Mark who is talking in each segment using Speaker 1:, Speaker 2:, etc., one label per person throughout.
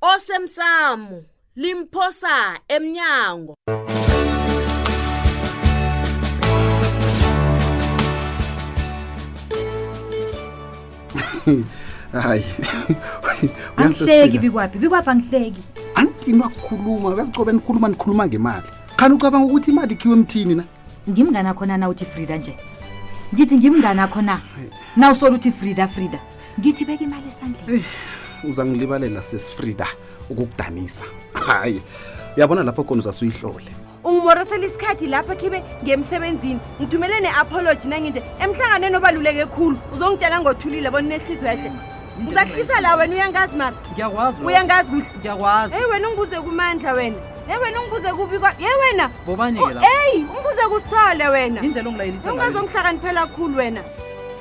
Speaker 1: osemsamo limphosa emnyango
Speaker 2: hayi
Speaker 3: angihleki bikwaphi bikwaphi angihleki
Speaker 2: anginwa kukhuluma uyasicobe nikhuluma nikhuluma ngemali khani ucabanga ukuthi imali ikhiwe emthini na
Speaker 3: ngimngana khona na uthi frida nje ngithi ngimngana khona na usola uthi frida frida ngithi beka imali esandleni
Speaker 2: uzangilibalela sesifrida ukukudanisa hayi uyabona lapho khona uzasuyihlole
Speaker 4: ungimorosela isikhathi lapha khibe ngemsebenzini ngithumele ne-apology nanginje emhlanganweni obaluleke khulu uzongitshela ngothulile bona unehliziyo ehle uzahlisa la wena uyangazi mara
Speaker 5: ngiyakwazi lo.
Speaker 4: uyangazi kuhle
Speaker 5: ngiyakwazi
Speaker 4: heyi wena ungibuze kumandla wena heyi wena ungibuze kubikwa ye wena
Speaker 5: bobani-ke la
Speaker 4: eyi ungibuze kusithole wena
Speaker 5: indlela ongilayelisa ngayo.
Speaker 4: ungazongihlakaniphela khulu wena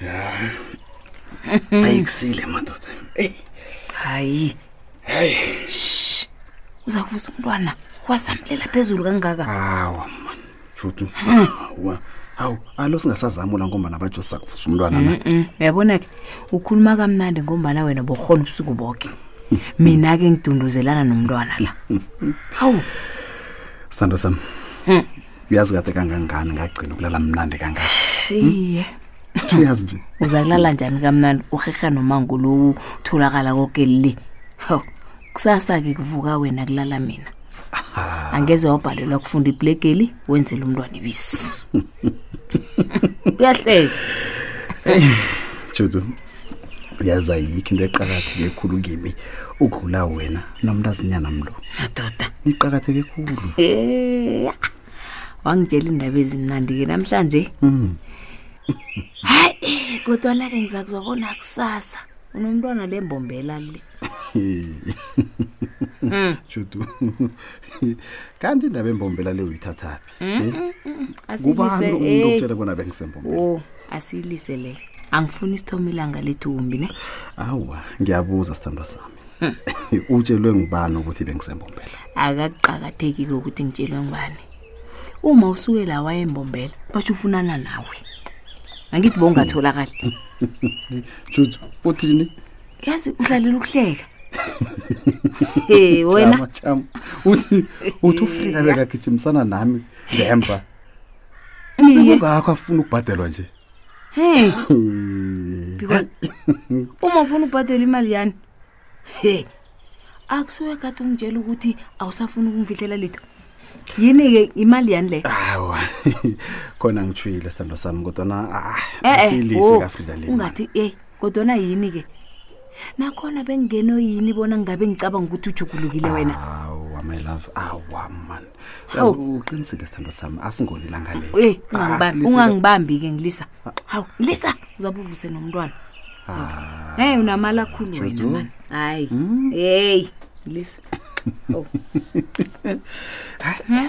Speaker 2: Ja. Ai, ek sien
Speaker 6: hom tot.
Speaker 2: Hayi. Hey. Shh.
Speaker 6: Uza kuvusa umntwana. Wasamlela phezulu kangaka.
Speaker 2: Hawa man. Shutu. Wa. Hawu, alo singasazami la ngombana bajo sakuvusa umntwana na.
Speaker 6: Mm, Uyabona ke ukhuluma kamnandi ngombana wena bokhona ubusuku bonke. Mina ke ngidunduzelana nomntwana la. Hawu.
Speaker 2: Sando sami. Mm. uyazi kade kangangani ngagcina ukulala mnandi kangaka
Speaker 6: iye Uthi
Speaker 2: uyazi nje
Speaker 6: uza kulala njani kamnandi urherha nomango lowu tholakala koke le ho kusasa-ke kuvuka wena kulala mina angeze wabhalelwa kufunda ibhlegeli wenzela umntwana ibisi uyahleka
Speaker 2: judu uyazi ayikho into eqakatheke khulu kimi ukudlula wena nomntazinyana mlo
Speaker 6: madoda
Speaker 2: niqakatheke khulu
Speaker 6: Eh, wangitshela indaba ezimnandi-ke namhlanje Mm. hayi kodwana-ke ngiza kuzobona kusasa unomntwana le mbombela le
Speaker 2: shutu kanti indaba embombela le uyithathaphi
Speaker 6: Mm-mm-mm.
Speaker 2: kubani Asilise, umuntu
Speaker 6: eh.
Speaker 2: okutshela bona bengisembombe
Speaker 6: Oh, asilise le. Angifuni isithomo ilanga lethu wumbi ne.
Speaker 2: awa ngiyabuza sithandwa sami utshelwe ngubani ukuthi bengisembombela
Speaker 6: Akakuqakatheki ukuthi ngitshelwe ngubani. Uma usuke la wayembombela, basho ufunana nawe. Angithi bongatholakali.
Speaker 2: shuthi uthini
Speaker 6: yazi udlalela ukuhleka Hey wena
Speaker 2: Chama, chama. uthi uthi ufrika bekagijimisana nami ngemva Iye. sekungakho afuna ukubhadelwa nje
Speaker 6: Hey Because uma ufuna ubhadela imali yani he akusuke kade ungitshela ukuthi awusafuni ukungifihlela litho yini-ke imali yani leyo
Speaker 2: awa khona ngitshwile sithandwa sami kodwana ah,
Speaker 6: Eh, eh,
Speaker 2: asilise
Speaker 6: wo,
Speaker 2: kafrida le
Speaker 6: ungathi eyi kodwana yini-ke nakhona bengingeno yini bona ngabe ngicabanga ukuthi ujugulukile wena
Speaker 2: awa my love awa man
Speaker 6: Hawu.
Speaker 2: Yazi uqinisile sithando sami asingoni ilanga le
Speaker 6: Eh,
Speaker 2: Ah,
Speaker 6: ungangibambi-
Speaker 2: silise-
Speaker 6: ungangibambi-ke ngilisa hawu lisa uzabe uvuse nomntwana Ah. heyi unamali akhulu wena
Speaker 2: Jojo.
Speaker 6: mani hayi heyi lisa
Speaker 2: Hayi,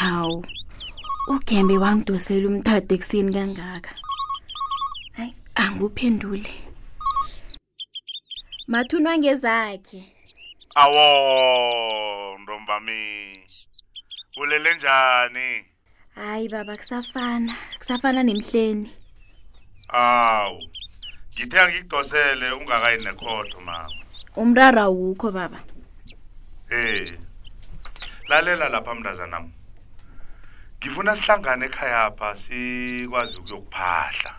Speaker 6: hawu ugembe wangidosela umthatha ekuseni kangaka hayi anguphendule mathunwa ngezakhe
Speaker 7: awo ntombami ulele njani
Speaker 6: hayi baba kusafana kusafana nemhleni
Speaker 7: awu ngithe angikudosele ungakayi nekhodo mama
Speaker 6: umraro awukho baba ee
Speaker 7: eh, lalela lapha mntazanam ngifuna sihlangane ekhayapha sikwazi ukuyokuphahla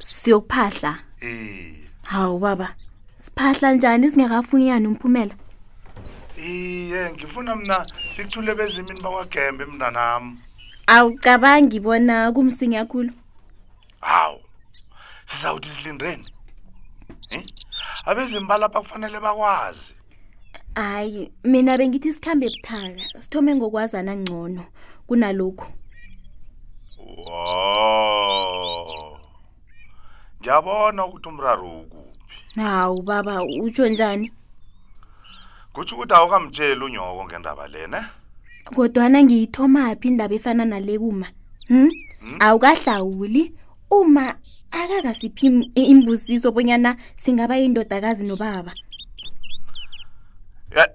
Speaker 6: siyokuphahla ee
Speaker 7: eh.
Speaker 6: hawu baba siphahla njani singakafunyani umphumela
Speaker 7: iye ngifuna mna sikuthule bezimini bakwagembe mntanami
Speaker 8: awucabangi bona kumsinya khulu
Speaker 7: hawu sizawuthi silindeni um abezimbalaphha kufanele bakwazi
Speaker 8: hayi mina bengithi sikhambe ebuthaka sithome ngokwazana ngcono kunalokhu
Speaker 7: wo ngiyabona ukuthi umraro ukuphi
Speaker 8: nawu baba utsho njani
Speaker 7: kutsho ukuthi awukamtsheli unyoko ngendaba le ne
Speaker 8: kodwana ngiyithomaphi indaba efana nale kuma hm hmm? awukahlawuli uma akakasiphi imbusiso bonyana singaba yindodakazi nobaba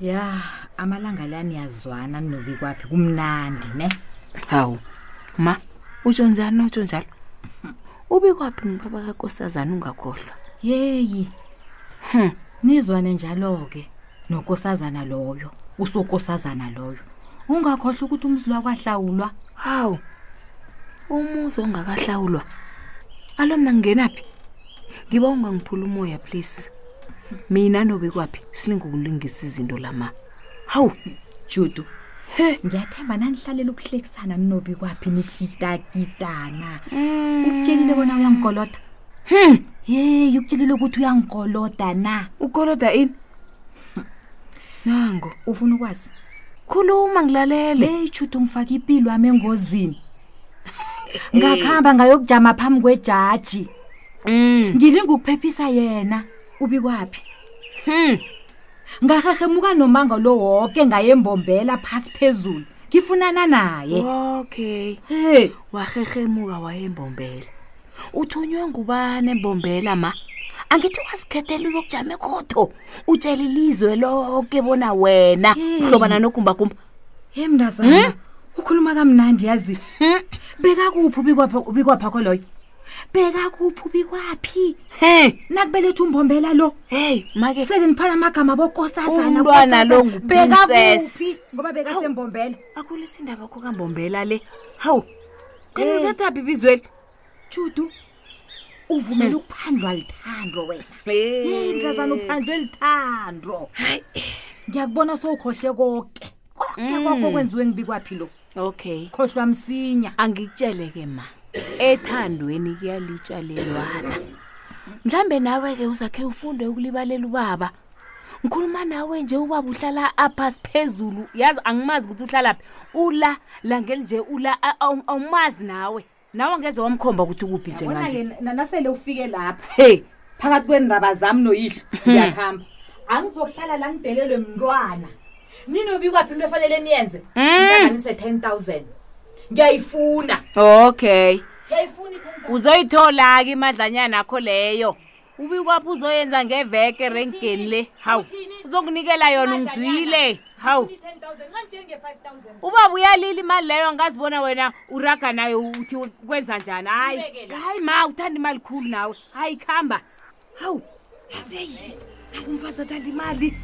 Speaker 3: ya amalanga le aniyazwana ninobi kwaphi kumnandi ne
Speaker 6: hawu ma utsho njani notsho njalo ubikwaphi ngibaba kakosazana ungakhohlwa
Speaker 3: yeyi
Speaker 6: hm
Speaker 3: nizwane njalo-ke nokosazana loyo usokosazana loyo ungakhohlwa ukuthi umuzi lwakwahlawulwa
Speaker 6: hawu umuzi ongakahlawulwa alo mna ngingenaphi ngiba ungangiphula umoya please mina nobekwaphi silingokulingisa izinto lama hawu
Speaker 3: judu he ngiyathemba nanihlalela ukuhlekisana ninobi kwaphi nikitakitana mm. ukutshelile bona uyangikoloda hmm. yeyi ukutshelile ukuthi uyangikoloda na
Speaker 6: ukoloda ini nango
Speaker 3: ufuna ukwazi
Speaker 6: khuluma ngilalele
Speaker 3: yeyi judu ngifake impilo wami engozini ngakuhamba ngayokujama phambi kwejaji
Speaker 6: Mm.
Speaker 3: ngilinga ukuphephisa yena ubikwaphi
Speaker 6: Hmm.
Speaker 3: ngarherhemuka nomanga lo woke ngayembombela phasi phezulu ngifunana naye
Speaker 6: okay
Speaker 3: he
Speaker 6: warherhemuka wayembombela uthonywe ngubani embombela ma angithi wasikhethela uyokujama ekhotho utshela ilizwe loke bona wena
Speaker 3: Hey.
Speaker 6: hlobana nogumbagumba
Speaker 3: ye mntazana ukhuluma kamnandi yazi bekakuphi ubikwapha ubikwapha koloyo bheka kuphi ubikwaphi
Speaker 6: he
Speaker 3: nakubeletha umbombela lo
Speaker 6: hey make
Speaker 3: sele niphana amagama bokosazana
Speaker 6: Umntwana lo
Speaker 3: kosazana.
Speaker 6: Bheka ngu-princess.
Speaker 3: kuphi, ngoba bekasembombela
Speaker 6: akulisa indaba kho kambombela le hawu kanti Hey. uthathaphi ibizweli
Speaker 3: judu uvumela ukuphandlwa lithando wena Hey, mntazana uphandlwe lithando ngiyakubona sowukhohle koke koke Mm. kwakho okwenziwe ngibikwaphi lo
Speaker 6: okay
Speaker 3: khohlwa msinya
Speaker 6: angikutshele ke ma ethandweni kuyalitshalelwana mhlambe nawe ke uzakhe ufunde ukulibalela ubaba ngikhuluma nawe nje ubaba uhlala apha siphezulu yazi angimazi ukuthi uhlalaphi ula langeli nje ula awumazi nawe nawe ngeze wamkhomba ukuthi ukuphi njenganje
Speaker 3: Yabona-ke, na- nasele ufike lapha
Speaker 6: hey
Speaker 3: phakathi kwendaba zami noyihlo ngiyakuhamba angizohlala la ngidelelwe mntwana ninobikwaphi into efanele niyenze ihlanganise ten thousand ngiyayifuna
Speaker 6: okay
Speaker 3: ngiyayifuna i-10,000.
Speaker 6: uzoyithola-ke imadlanyana akho leyo ubikwapho uzoyenza ngeveke renkeni le hawu uzokunikela yona ungizwile hawu ubaba uyalila imali leyo ngazibona wena uraga naye uthi kwenza njani hayi hayi ma uthanda imali khulu nawe hayi kuhamba hawu azeyi nakumfazi athanda imali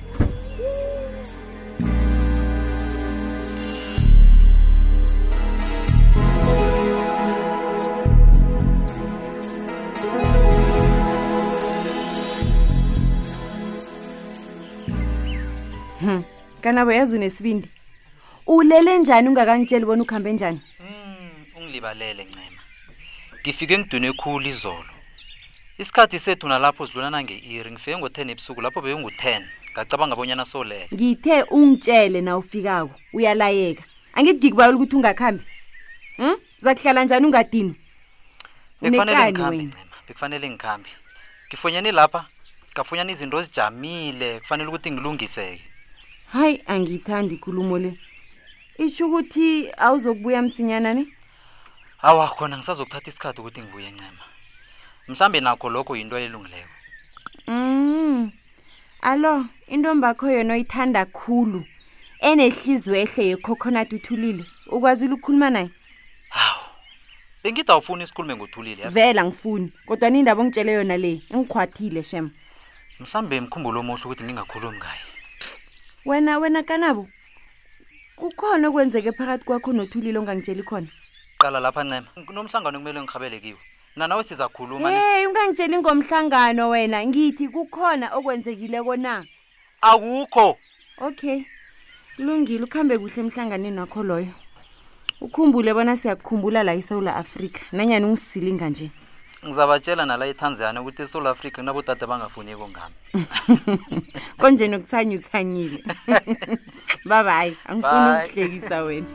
Speaker 6: Hmm.
Speaker 4: kanabo yazi unesibindi ulele njani ungakangitsheli bona ukuhambe njani
Speaker 5: Hmm, ungilibalele ncema ngifike ngidune khulu izolo isikhathi sethu nalapho sidlula nange-iri ngifike ngo-ten ebusuku lapho bekungu-ten ngacabanga bonyana solela
Speaker 4: ngithe ungitshele na ufikako uyalayeka angithi ngikubayela ukuthi ungakhambi um hmm? zakuhlala njani ungadinwa unekani wena
Speaker 5: bekufanele ngikhambi ngifunyane lapha ngafunyana izinto ezijamile kufanele ukuthi ngilungiseke
Speaker 4: hayi angiyithandi ikulumo le isho ukuthi awuzokubuya msinyana ni
Speaker 5: awa khona ngisazokuthatha isikhathi ukuthi ngibuye ncema mhlambe nakho lokho yinto elungileko
Speaker 4: mm alo intombakho yona oyithanda khulu enehliziyo ehle yecoconut uthulile ukwazile ukukhuluma naye
Speaker 5: hawu bengithi awufuni isikhulume ngothulile yazi.
Speaker 4: vele angifuni kodwa nindaba ongitshele yona le ingikhwathile shem
Speaker 5: mhlambe mkhumbulo omuhle ukuthi ngingakhulumi ngaye
Speaker 4: wena wena kanabo kukhona okwenzeke phakathi kwakho nothulile ongangitsheli khona
Speaker 5: qala lapha ncema kunomhlangano kumele ngirhabele kiwo mna nawe sizakhuluma
Speaker 4: heyi ungangitsheli ngomhlangano wena ngithi kukhona okwenzekileko na
Speaker 5: akukho
Speaker 4: okay kulungile ukuhambe kuhle emhlanganeni wakho loyo ukhumbule bona siyakukhumbula la isewula afrika nanyani ungisilinga nje
Speaker 5: ngizabatshela nala etanzania ukuthi esouth africa kunabodade bangafuniko ngami
Speaker 4: konjeni ukuthanya uthanyile babayi angifuni
Speaker 5: Bye.
Speaker 4: ukuhlekisa wena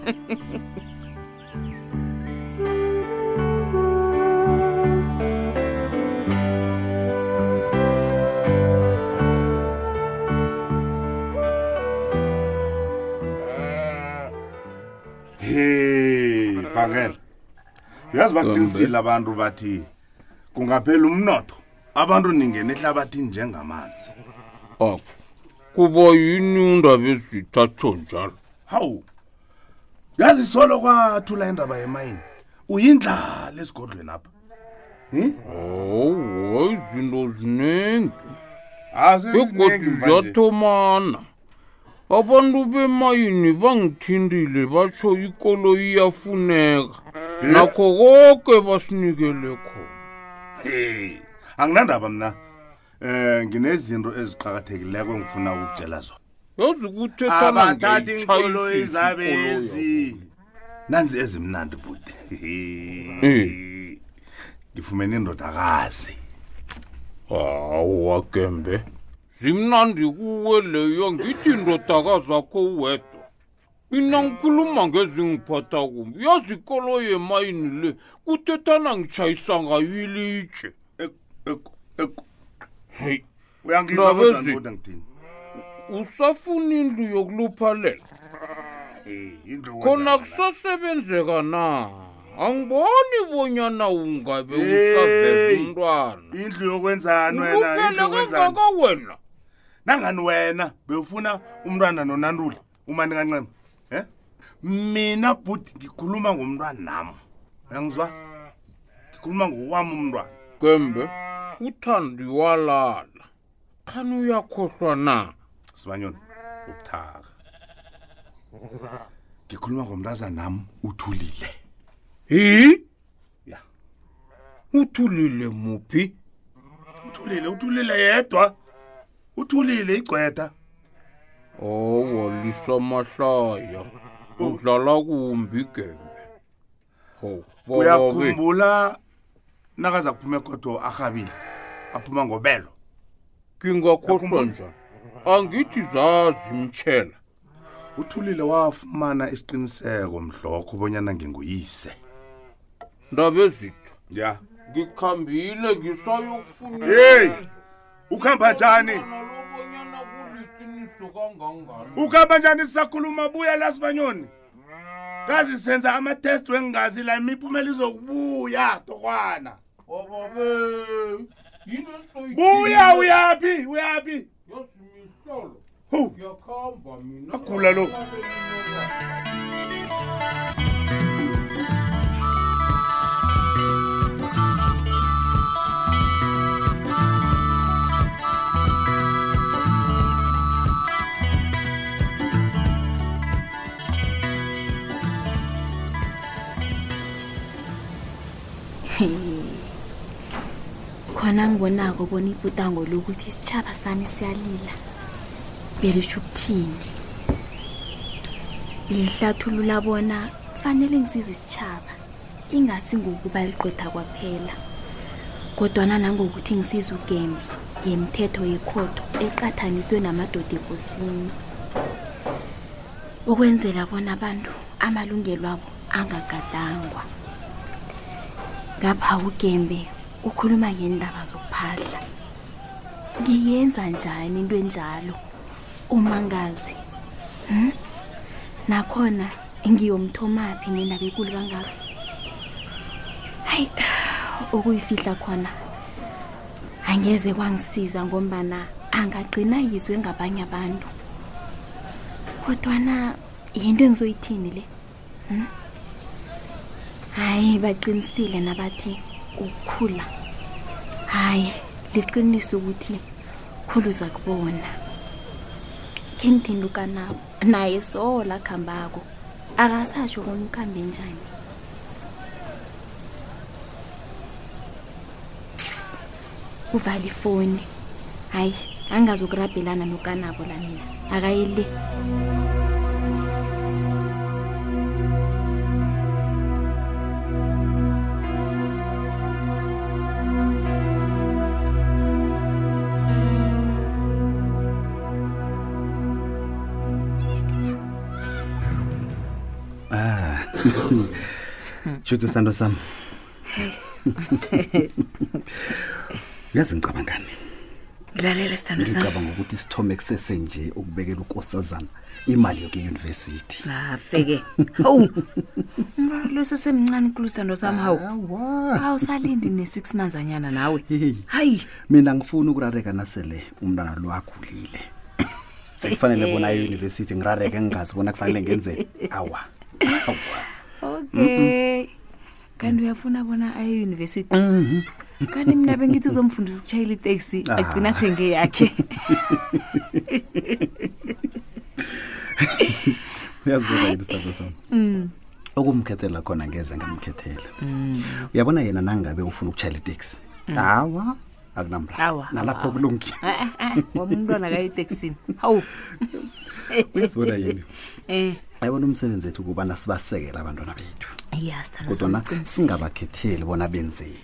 Speaker 7: he bangela uyazi baqinisile abantu bathi kungaphela umnotho abantu ningena ehlabathini njengamanzi
Speaker 9: oh kubo yini undaba ezithatho njalo
Speaker 7: hawu yazi solo kwathula indaba yemayini uyindlala esigodlweni apha
Speaker 9: owo izinto ziningi begodwa ziyathomana abantu bemayini bangithintile batsho ikoloyi iyafuneka nakho konke basinikele khona
Speaker 7: hey anginandaba mna eh nginezinto eziqhakathekileko engifuna ukutshela zona
Speaker 9: yazi kuthethana abathatha inkoloyi
Speaker 7: zabezi nanzi ezimnandi bude ngifumene indodakazi
Speaker 9: hawu wagembe zimnandi kuwe leyo ngithi ndodaka zakho wedwa mina ngikhuluma ngezingiphatha kumbi yazi ikolo yemayini le kuthethana ngitshayisa ngayilitshe heyi
Speaker 7: uyangizwa
Speaker 9: Ndaba
Speaker 7: kodwa
Speaker 9: ezi-
Speaker 7: ndoda ngithini
Speaker 9: usafuna indlu yokuluphalela Eh,
Speaker 7: indlu
Speaker 9: khona wenza njani? kusasebenzeka na angiboni bonyana ungabe
Speaker 7: Hey.
Speaker 9: usaveza umntwana
Speaker 7: indlu yokwenzani wena indlu
Speaker 9: ulukele
Speaker 7: yokwenzani
Speaker 9: kangaka wena
Speaker 7: nangani wena bewufuna umntwana nonantula umani kancema um mina bhuti ngikhuluma ngomntwana nami yangizwa ngikhuluma ngowami umntwana
Speaker 9: gembe uthandi walala khani uyakhohlwa na
Speaker 7: sibanyoni ubuthaka ngikhuluma ngomntaza nam uthulile
Speaker 9: hi
Speaker 7: ya
Speaker 9: uthulile muphi
Speaker 7: uthulile uthulile yedwa uthulile igcweda
Speaker 9: owoliswa mahlaya udlala kumbi gembe Ho. Wo- wo- ke.
Speaker 7: uyakhumbula nakaza kuphuma ekhotho arhabile aphuma ngobelo
Speaker 9: ngingakhohlwa njani angithi zazi mtshela
Speaker 7: uthulile wafumana isiqiniseko mhlokho bonyana nginguyise
Speaker 9: ndaba ezitha
Speaker 7: ya
Speaker 9: ngikhambile ngisayokufuna
Speaker 7: yeyi ukhamba njani
Speaker 9: bonyana kuliqiniso kangangani
Speaker 7: ukhamba njani sisakhuluma buya la sibanyoni kazi senza amatest wengazi la imiphumela izokubuya tokwana buya uyaphi uyaphi agula lo
Speaker 8: khona ngonako bona ibhutango lokuthi isitshaba sami siyalila belisho ukuthini lihlathulula bona kufanele ngisiza isitshaba ingasi ngokuba ligqwetha kwaphela kodwana nangokuthi ngisiza ugembi ngemthetho yekhotho eqathaniswe namadoda ekosini ukwenzela bona abantu amalungelo abo angagadangwa ngapha ugembe ukhuluma ngendaba zokuphahla ngiyenza njani into enjalo uma ngazi hmm? nakhona ngiyomthomaphi nendaba ekulu kangaka hayi okuyifihla khona angeze kwangisiza ngombana angagcina yizwe ngabanye abantu kodwana yinto engizoyithini le hmm? hayi baqinisile nabathi ukukhula hayi liqinisa ukuthi khuluza kubona khe ngithindukanabo naye so lakhambako akasasho bona ukambe njani uvala ifoni hayi angazi ukurabhelana nokanabo la mina akayile Ah.
Speaker 2: Shuthi sithando sami. Yazi ngicabangani?
Speaker 6: Lalela sithando sami.
Speaker 2: Ngicabanga ukuthi sithome kusese nje ukubekela ukosazana imali yoke
Speaker 6: university. Ah, feke. Hawu. Lo sesemncane unkulu sithando sami hawu. Awusalindi ne 6 months anyana nawe. Hayi.
Speaker 2: Mina ngifuna ukurareka nasele umntwana lo agulile sekufanele bona eyunivesithi ngirareke ngingazi bona kufanele ngenzeni awa
Speaker 6: okay kanti uyafuna bona aye eyunivesithi mhm. kanti mina bengithi uzomfundisa ukutshayela iteksi ah. agcina athenge yakhe
Speaker 2: uyazibona yini sithatha sami mm. okumkhethela khona ngeze ngamkhethela mm. uyabona yena nangabe ufuna ukutshayela iteksi mm. hawa akunamla
Speaker 6: Awa,
Speaker 2: nalapho
Speaker 6: awa.
Speaker 2: kulungile
Speaker 6: Eh, eh, eh, ngoba umntwana kaye eteksini hawu
Speaker 2: uyazibona yini
Speaker 6: um
Speaker 2: ayibona umsebenzi ethu ukubana sibasekela abantwana bethu
Speaker 6: ya sithanda
Speaker 2: kodwana
Speaker 6: sami, qinisile.
Speaker 2: singabakhetheli bona benzeni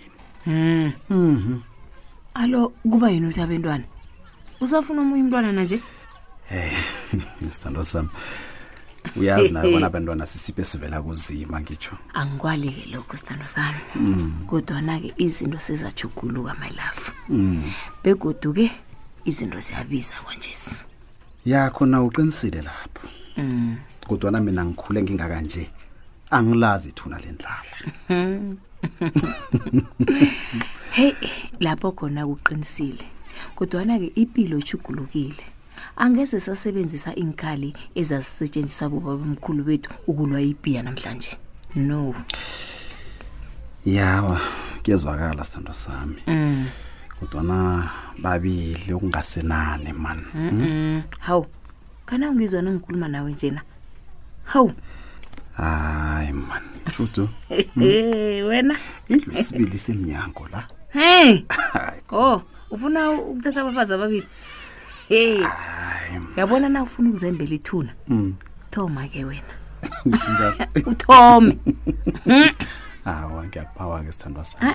Speaker 2: Mm.
Speaker 6: alo kuba yini ukuthi abentwana usafuna omunye umntwana nanje
Speaker 2: hey sithandwa sami uyazi nayo bona abantwana sisiphi esivela kuzima ngitsho
Speaker 6: angikwalike lokhu sithandwa sami mm. kodwana-ke izinto sizajuguluka my love mm. begodu-ke izinto ziyabiza kwanjesi
Speaker 2: ya khona uqinisile lapho mm. kodwana mina ngikhule ngingakanje angilazi ithuna lenhlahla
Speaker 6: hey lapho khona kuqinisile kodwana ke ipilo ichugulukile angeze sasebenzisa iinkhali ezazisetshenziswa bobaba mkhulu bethu ukulwa ibhiya namhlanje no
Speaker 2: yawa kuyezwakala sithandwa sami mm. kodwana babili okungasenani mani
Speaker 6: mm -mm. hawu kana ungizwa nangikhuluma nawe njena hawu
Speaker 2: hayi man shuto
Speaker 6: Eh, wena
Speaker 2: indlu isibili semnyango la
Speaker 6: hey oh ufuna ukuthatha abafazi ababili hey yabona na ufuna ukuzembela ithuna Mm. thoma ke wena
Speaker 2: Njalo.
Speaker 6: uthome
Speaker 2: hawa ngiyakuphawa-ke sithandwa sami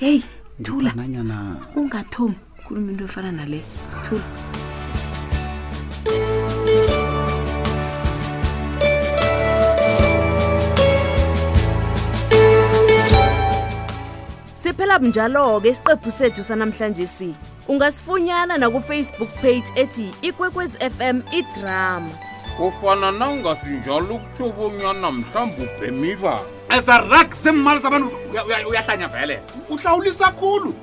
Speaker 6: heyi thula
Speaker 2: nanyana
Speaker 6: ungathomi kolomin'ireo faranale tolo
Speaker 1: siphela njalo-ke isiqephu sethu sanamhlanje si ungasifunyana nakufacebook page ethi ikwekwezi fm idrama
Speaker 9: ufana nawungasinjalo kutho bonyana mhlawumbe ubhemiba
Speaker 7: as a rak zimmali zabantu uyahlanya vele uhlawulisa khulu